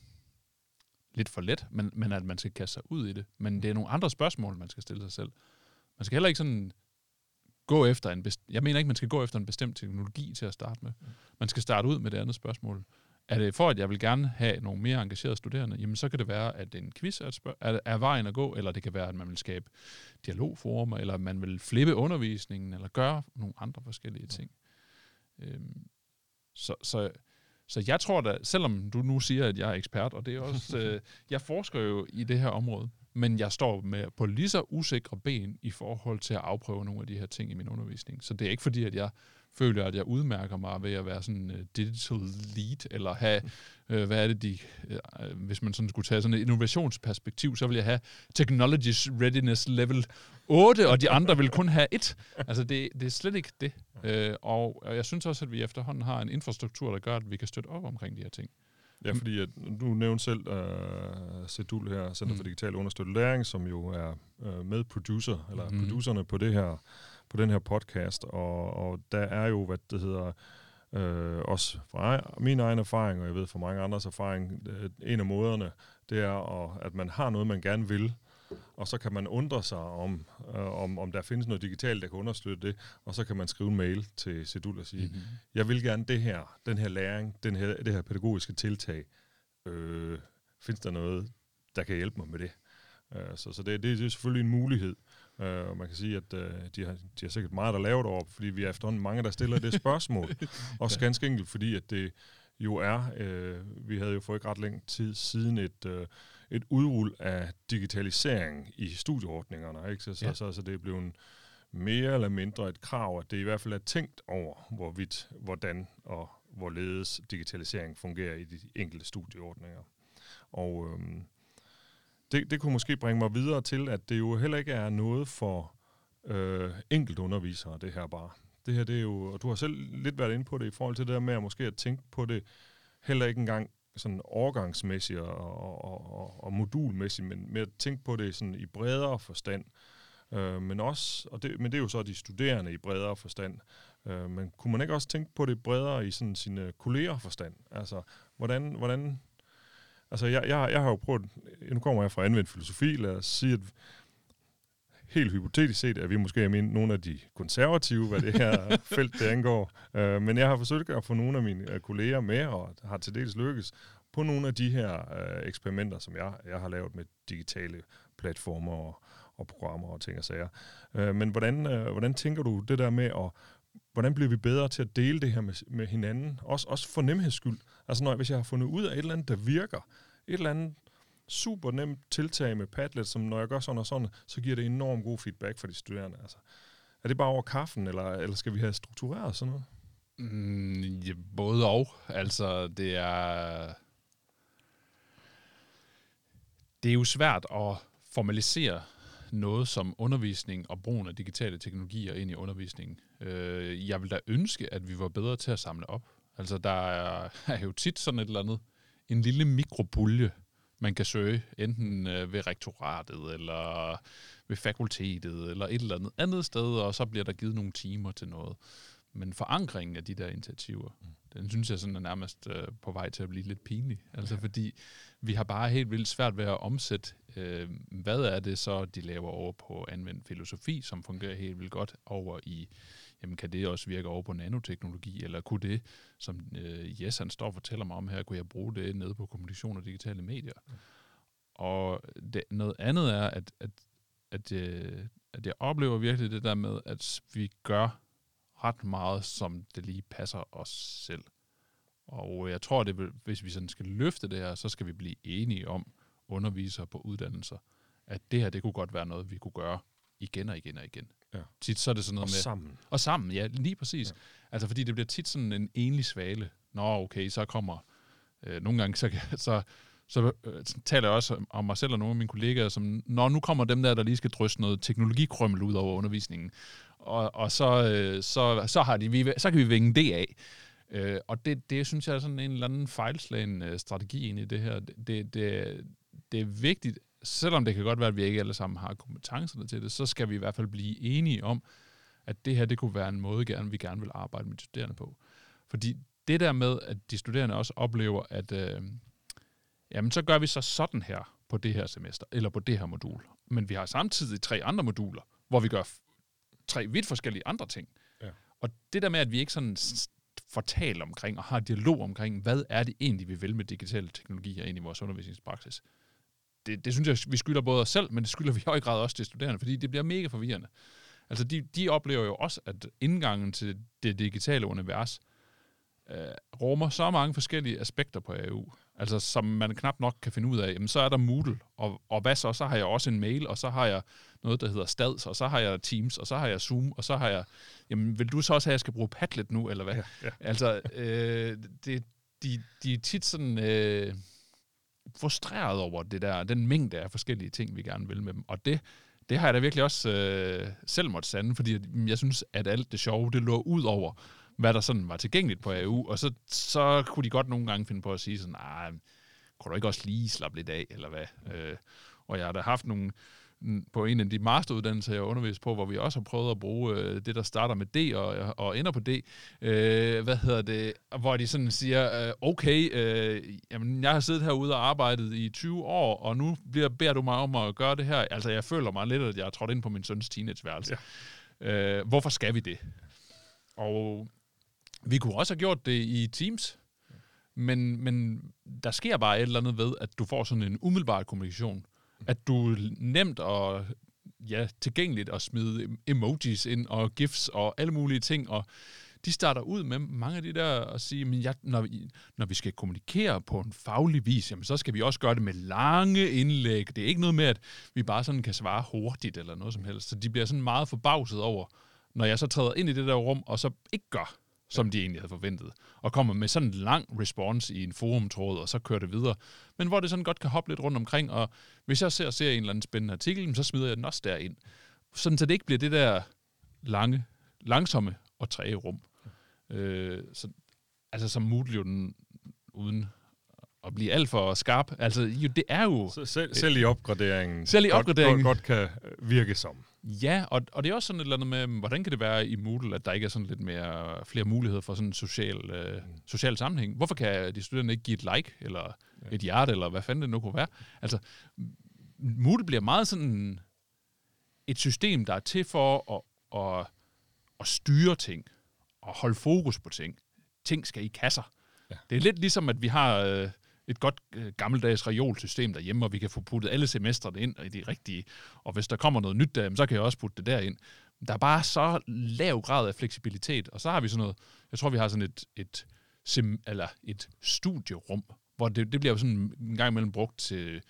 lidt for let, men, men at man skal kaste sig ud i det. Men det er nogle andre spørgsmål, man skal stille sig selv. Man skal heller ikke sådan gå efter en best- Jeg mener ikke, man skal gå efter en bestemt teknologi til at starte med. Mm. Man skal starte ud med det andet spørgsmål. Er det for, at jeg vil gerne have nogle mere engagerede studerende, jamen så kan det være, at en quiz er, spørg- er, er vejen at gå, eller det kan være, at man vil skabe dialogformer, eller man vil flippe undervisningen, eller gøre nogle andre forskellige ting. Øhm, så, så, så jeg tror da, selvom du nu siger, at jeg er ekspert, og det er også, *laughs* øh, jeg forsker jo i det her område, men jeg står med på lige så usikre ben i forhold til at afprøve nogle af de her ting i min undervisning. Så det er ikke fordi, at jeg føler, at jeg udmærker mig ved at være sådan uh, digital lead, eller have, uh, *laughs* hvad er det de, uh, hvis man sådan skulle tage sådan et innovationsperspektiv, så vil jeg have Technologies Readiness Level 8, og de andre vil kun have et. Altså, det, det er slet ikke det. Uh, og jeg synes også, at vi efterhånden har en infrastruktur, der gør, at vi kan støtte op omkring de her ting. Ja, fordi at, du nævnte selv uh, Sedul her, Center mm. for Digital Understøttet Læring, som jo er uh, med producer, eller mm. producerne på det her på den her podcast, og, og der er jo, hvad det hedder, øh, også fra min egen erfaring, og jeg ved fra mange andres erfaring, øh, en af måderne, det er, at man har noget, man gerne vil, og så kan man undre sig om, øh, om, om der findes noget digitalt, der kan understøtte det, og så kan man skrive en mail til Sedul og sige, mm-hmm. jeg vil gerne det her, den her læring, den her, det her pædagogiske tiltag, øh, findes der noget, der kan hjælpe mig med det? Øh, så så det, det, det er selvfølgelig en mulighed, øh, og man kan sige, at øh, de, har, de har sikkert meget at lave deroppe, fordi vi er efterhånden mange, der stiller det spørgsmål, *laughs* også ganske enkelt, fordi at det jo er, øh, vi havde jo for ikke ret længe tid siden et... Øh, et udrul af digitalisering i studieordningerne. Ikke? Så, ja. så, så, så det er blevet mere eller mindre et krav, at det i hvert fald er tænkt over, hvorvidt, hvordan og hvorledes digitalisering fungerer i de enkelte studieordninger. Og øhm, det, det kunne måske bringe mig videre til, at det jo heller ikke er noget for øh, enkelte undervisere, det her bare. Det her, det er jo, og du har selv lidt været inde på det i forhold til det der med at måske at tænke på det heller ikke engang sådan overgangsmæssigt og, og, og, og modulmæssigt, men med at tænke på det sådan i bredere forstand. Øh, men også, og det, men det er jo så de studerende i bredere forstand. Øh, men kunne man ikke også tænke på det bredere i sådan sine kolleger forstand? Altså, hvordan, hvordan Altså, jeg, jeg, jeg har jo prøvet, nu kommer jeg fra anvendt filosofi, lad os sige, at helt hypotetisk set, at vi måske er nogle af de konservative, hvad det her *laughs* felt det angår. Uh, men jeg har forsøgt at få nogle af mine uh, kolleger med, og har til dels lykkes på nogle af de her uh, eksperimenter, som jeg, jeg har lavet med digitale platformer og, og programmer og ting og sager. Uh, men hvordan, uh, hvordan tænker du det der med at hvordan bliver vi bedre til at dele det her med, med hinanden? Også, også for nemheds skyld. Altså når, hvis jeg har fundet ud af et eller andet, der virker, et eller andet super nemt tiltag med Padlet, som når jeg gør sådan og sådan, så giver det enormt god feedback for de studerende. Altså, er det bare over kaffen, eller, eller skal vi have struktureret sådan noget? Mm, ja, både og. Altså, det er... Det er jo svært at formalisere noget som undervisning og brugen af digitale teknologier ind i undervisningen. Øh, jeg vil da ønske, at vi var bedre til at samle op. Altså, der er, er jo tit sådan et eller andet, en lille mikrobulje, man kan søge, enten øh, ved rektoratet, eller ved fakultetet, eller et eller andet andet sted, og så bliver der givet nogle timer til noget. Men forankringen af de der initiativer, mm. den synes jeg sådan er nærmest øh, på vej til at blive lidt pinlig. Altså ja. fordi vi har bare helt vildt svært ved at omsætte, øh, hvad er det så, de laver over på anvendt filosofi, som fungerer helt vildt godt over i jamen kan det også virke over på nanoteknologi, eller kunne det, som øh, Jes han står og fortæller mig om her, kunne jeg bruge det nede på kommunikation og digitale medier? Mm. Og det, noget andet er, at, at, at, øh, at jeg oplever virkelig det der med, at vi gør ret meget, som det lige passer os selv. Og jeg tror, at hvis vi sådan skal løfte det her, så skal vi blive enige om, undervisere på uddannelser, at det her, det kunne godt være noget, vi kunne gøre igen og igen og igen. Ja. Tit så er det sådan noget og med... sammen. Og sammen, ja, lige præcis. Ja. Altså fordi det bliver tit sådan en enlig svale. Nå, okay, så kommer... Øh, nogle gange, så, *laughs* så, så øh, taler jeg også om mig selv og nogle af mine kollegaer, som, når nu kommer dem der, der lige skal drysse noget teknologikrømmel ud over undervisningen, og, og så, øh, så, så, har de, vi, så kan vi vinge det af. Øh, og det, det synes jeg er sådan en eller anden fejlslagen øh, strategi ind i det her. Det, det, det er vigtigt, selvom det kan godt være, at vi ikke alle sammen har kompetencerne til det, så skal vi i hvert fald blive enige om, at det her det kunne være en måde, gerne, vi gerne vil arbejde med de studerende på. Fordi det der med, at de studerende også oplever, at øh, jamen, så gør vi så sådan her på det her semester, eller på det her modul. Men vi har samtidig tre andre moduler, hvor vi gør tre vidt forskellige andre ting. Ja. Og det der med, at vi ikke sådan fortaler omkring og har dialog omkring, hvad er det egentlig, vi vil med digitale teknologier ind i vores undervisningspraksis, det, det synes jeg, vi skylder både os selv, men det skylder vi i høj grad også til studerende, fordi det bliver mega forvirrende. Altså, de, de oplever jo også, at indgangen til det digitale univers øh, rummer så mange forskellige aspekter på AU, altså som man knap nok kan finde ud af. Jamen, så er der Moodle, og, og hvad så? Så har jeg også en mail, og så har jeg noget, der hedder Stads, og så har jeg Teams, og så har jeg Zoom, og så har jeg... Jamen, vil du så også have, at jeg skal bruge Padlet nu, eller hvad? Ja, ja. Altså, øh, det, de, de er tit sådan... Øh, frustreret over det der, den mængde af forskellige ting, vi gerne vil med dem. Og det, det har jeg da virkelig også øh, selv måtte sande, fordi mm, jeg synes, at alt det sjove, det lå ud over, hvad der sådan var tilgængeligt på AU, og så, så kunne de godt nogle gange finde på at sige sådan, nej, kunne du ikke også lige slappe lidt af, eller hvad? Øh, og jeg har da haft nogle på en af de masteruddannelser, jeg undervist på, hvor vi også har prøvet at bruge øh, det, der starter med D og, og ender på D. Øh, hvad hedder det? Hvor de sådan siger, øh, okay, øh, jamen, jeg har siddet herude og arbejdet i 20 år, og nu bliver, beder du mig om at gøre det her. Altså, jeg føler mig lidt, at jeg er trådt ind på min søns teenageværelse. Ja. Øh, hvorfor skal vi det? Og vi kunne også have gjort det i Teams, men, men der sker bare et eller andet ved, at du får sådan en umiddelbar kommunikation. At du nemt og ja, tilgængeligt at smide emojis ind og gifs og alle mulige ting, og de starter ud med mange af de der at sige, men jeg, når, vi, når vi skal kommunikere på en faglig vis, jamen, så skal vi også gøre det med lange indlæg. Det er ikke noget med, at vi bare sådan kan svare hurtigt eller noget som helst. Så de bliver sådan meget forbavset over, når jeg så træder ind i det der rum, og så ikke gør, som de egentlig havde forventet, og kommer med sådan en lang response i en forumtråd, og så kører det videre. Men hvor det sådan godt kan hoppe lidt rundt omkring, og hvis jeg ser, ser en eller anden spændende artikel, så smider jeg den også derind. Sådan så det ikke bliver det der lange, langsomme og træge rum. Øh, så, altså som Moodle jo den, uden at blive alt for skarp. Altså, jo, det er jo... Selv, selv i opgraderingen. Selv i opgraderingen. Godt, godt, godt kan virke som. Ja, og, og det er også sådan et eller andet med, hvordan kan det være i Moodle, at der ikke er sådan lidt mere, flere muligheder for sådan en social, øh, mm. social sammenhæng? Hvorfor kan de studerende ikke give et like, eller ja. et hjerte, eller hvad fanden det nu kunne være? Altså, Moodle bliver meget sådan et system, der er til for at, at, at styre ting, og holde fokus på ting. Ting skal i kasser. Ja. Det er lidt ligesom, at vi har... Øh, et godt øh, gammeldags reolsystem derhjemme, og vi kan få puttet alle semestrene ind i de rigtige. Og hvis der kommer noget nyt der, så kan jeg også putte det derind. Der er bare så lav grad af fleksibilitet, og så har vi sådan noget, jeg tror, vi har sådan et, et, sim, eller et studierum, hvor det, det bliver jo sådan en gang imellem brugt til,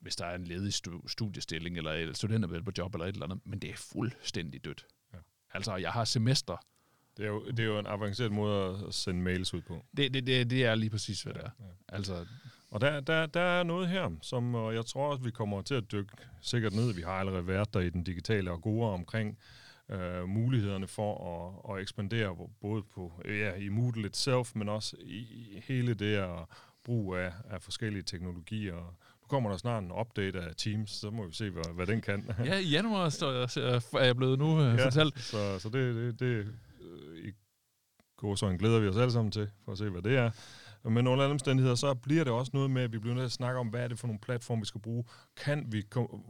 hvis der er en ledig studiestilling, eller et studentervalg på job, eller et eller andet, men det er fuldstændig dødt. Ja. Altså, jeg har semester, det er, jo, det er jo en avanceret måde at sende mails ud på. Det, det, det, det er lige præcis, hvad det er. Ja. Altså, og der, der, der er noget her, som og jeg tror også, vi kommer til at dykke sikkert ned. Vi har allerede været der i den digitale agora omkring øh, mulighederne for at, at ekspandere både på ja, i Moodle itself, men også i, i hele det at brug af, af forskellige teknologier. Nu kommer der snart en update af Teams, så må vi se, hvad, hvad den kan. ja, i januar står, er jeg blevet nu øh, ja, fortalt. Så, så det, det, det en glæder vi os alle sammen til, for at se, hvad det er. Men under alle omstændigheder, så bliver det også noget med, at vi bliver nødt til at snakke om, hvad er det for nogle platforme, vi skal bruge. Kan vi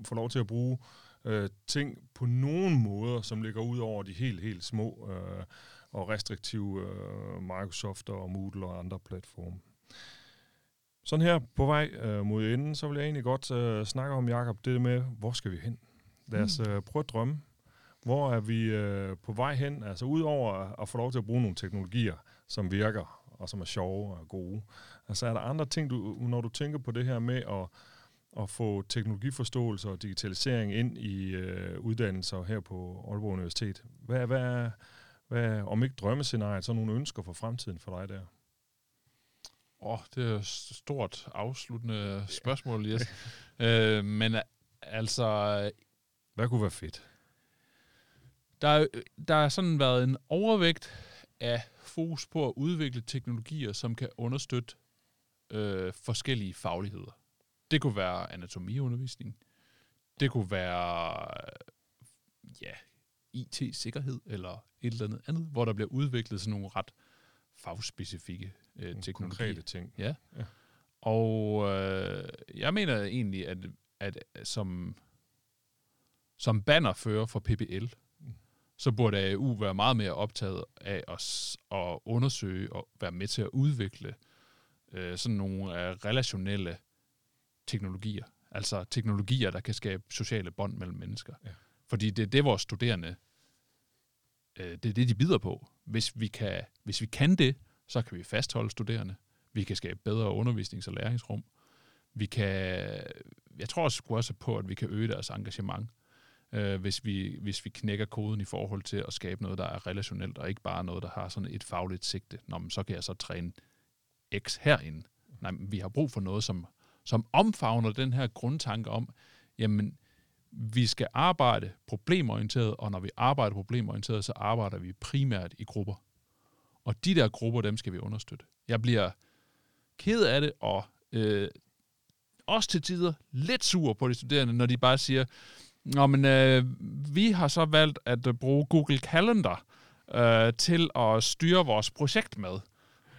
få lov til at bruge øh, ting på nogen måder, som ligger ud over de helt, helt små øh, og restriktive øh, Microsoft og Moodle og andre platforme. Sådan her på vej øh, mod enden, så vil jeg egentlig godt øh, snakke om, Jakob, det med, hvor skal vi hen? Lad os mm. øh, prøve at drømme. Hvor er vi øh, på vej hen? Altså udover at få lov til at bruge nogle teknologier, som virker og som er sjove og gode. Altså er der andre ting, du, når du tænker på det her med at, at få teknologiforståelse og digitalisering ind i øh, uddannelser her på Aalborg Universitet? Hvad, hvad, hvad om ikke drømmescenariet, så nogle ønsker for fremtiden for dig der? Åh, oh, det er et stort afsluttende spørgsmål, yes. *laughs* øh, men altså... Hvad kunne være fedt? Der, der har sådan været en overvægt af fokus på at udvikle teknologier, som kan understøtte øh, forskellige fagligheder. Det kunne være anatomiundervisning. Det kunne være ja, IT-sikkerhed eller et eller andet andet, hvor der bliver udviklet sådan nogle ret fagspecifikke øh, teknologier. Konkrete ting. Ja. ja. Og øh, jeg mener egentlig, at, at som, som bannerfører for PPL, så burde AU være meget mere optaget af os at undersøge og være med til at udvikle øh, sådan nogle øh, relationelle teknologier. Altså teknologier, der kan skabe sociale bånd mellem mennesker. Ja. Fordi det er det, vores studerende, øh, det er det, de bider på. Hvis vi, kan, hvis vi kan det, så kan vi fastholde studerende. Vi kan skabe bedre undervisnings- og læringsrum. Vi kan, jeg tror også, også på, at vi kan øge deres engagement øh, hvis, vi, hvis vi knækker koden i forhold til at skabe noget, der er relationelt, og ikke bare noget, der har sådan et fagligt sigte. Nå, men så kan jeg så træne X herinde. Nej, vi har brug for noget, som, som omfavner den her grundtanke om, jamen, vi skal arbejde problemorienteret, og når vi arbejder problemorienteret, så arbejder vi primært i grupper. Og de der grupper, dem skal vi understøtte. Jeg bliver ked af det, og øh, også til tider lidt sur på de studerende, når de bare siger, Nå, men øh, vi har så valgt at øh, bruge Google Calendar øh, til at styre vores projekt med.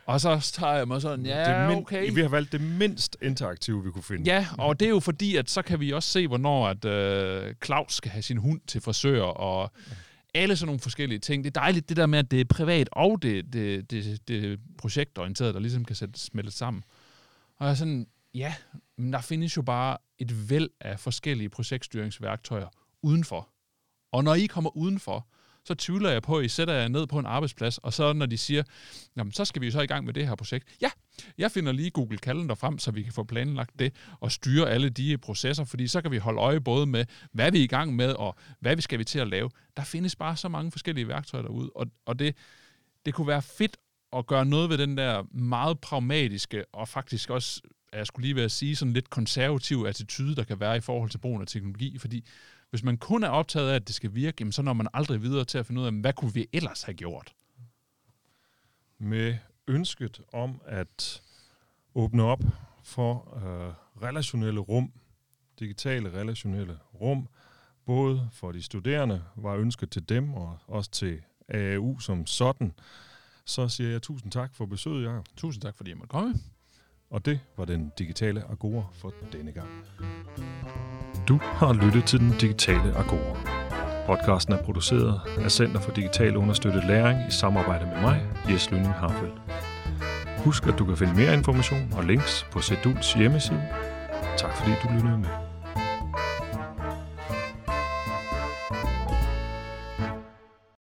Og så tager jeg mig sådan, ja, det okay. Vi har valgt det mindst interaktive, vi kunne finde. Ja, og det er jo fordi, at så kan vi også se, hvornår at øh, Claus skal have sin hund til frisør, og alle sådan nogle forskellige ting. Det er dejligt, det der med, at det er privat og det, det, det, det projektorienteret, der ligesom kan sætte smeltet sammen. Og jeg er sådan, ja, men der findes jo bare et væld af forskellige projektstyringsværktøjer udenfor. Og når I kommer udenfor, så tvivler jeg på, at I sætter jer ned på en arbejdsplads, og så når de siger, jamen så skal vi så i gang med det her projekt. Ja, jeg finder lige Google Calendar frem, så vi kan få planlagt det og styre alle de processer, fordi så kan vi holde øje både med, hvad vi er i gang med, og hvad vi skal vi til at lave. Der findes bare så mange forskellige værktøjer derude, og, og det, det kunne være fedt at gøre noget ved den der meget pragmatiske, og faktisk også, jeg skulle lige ved at sige, sådan lidt konservativ attitude, der kan være i forhold til brugen af teknologi, fordi hvis man kun er optaget af, at det skal virke, jamen, så når man aldrig videre til at finde ud af, hvad kunne vi ellers have gjort? Med ønsket om at åbne op for øh, relationelle rum, digitale relationelle rum, både for de studerende, var ønsket til dem, og også til AAU som sådan, så siger jeg tusind tak for besøget, Jacob. Tusind tak, fordi jeg måtte komme. Og det var den digitale Agora for denne gang. Du har lyttet til den digitale Agora. Podcasten er produceret af Center for Digital Understøttet Læring i samarbejde med mig, Jes Lønning Harfeldt. Husk, at du kan finde mere information og links på Seduls hjemmeside. Tak fordi du lyttede med.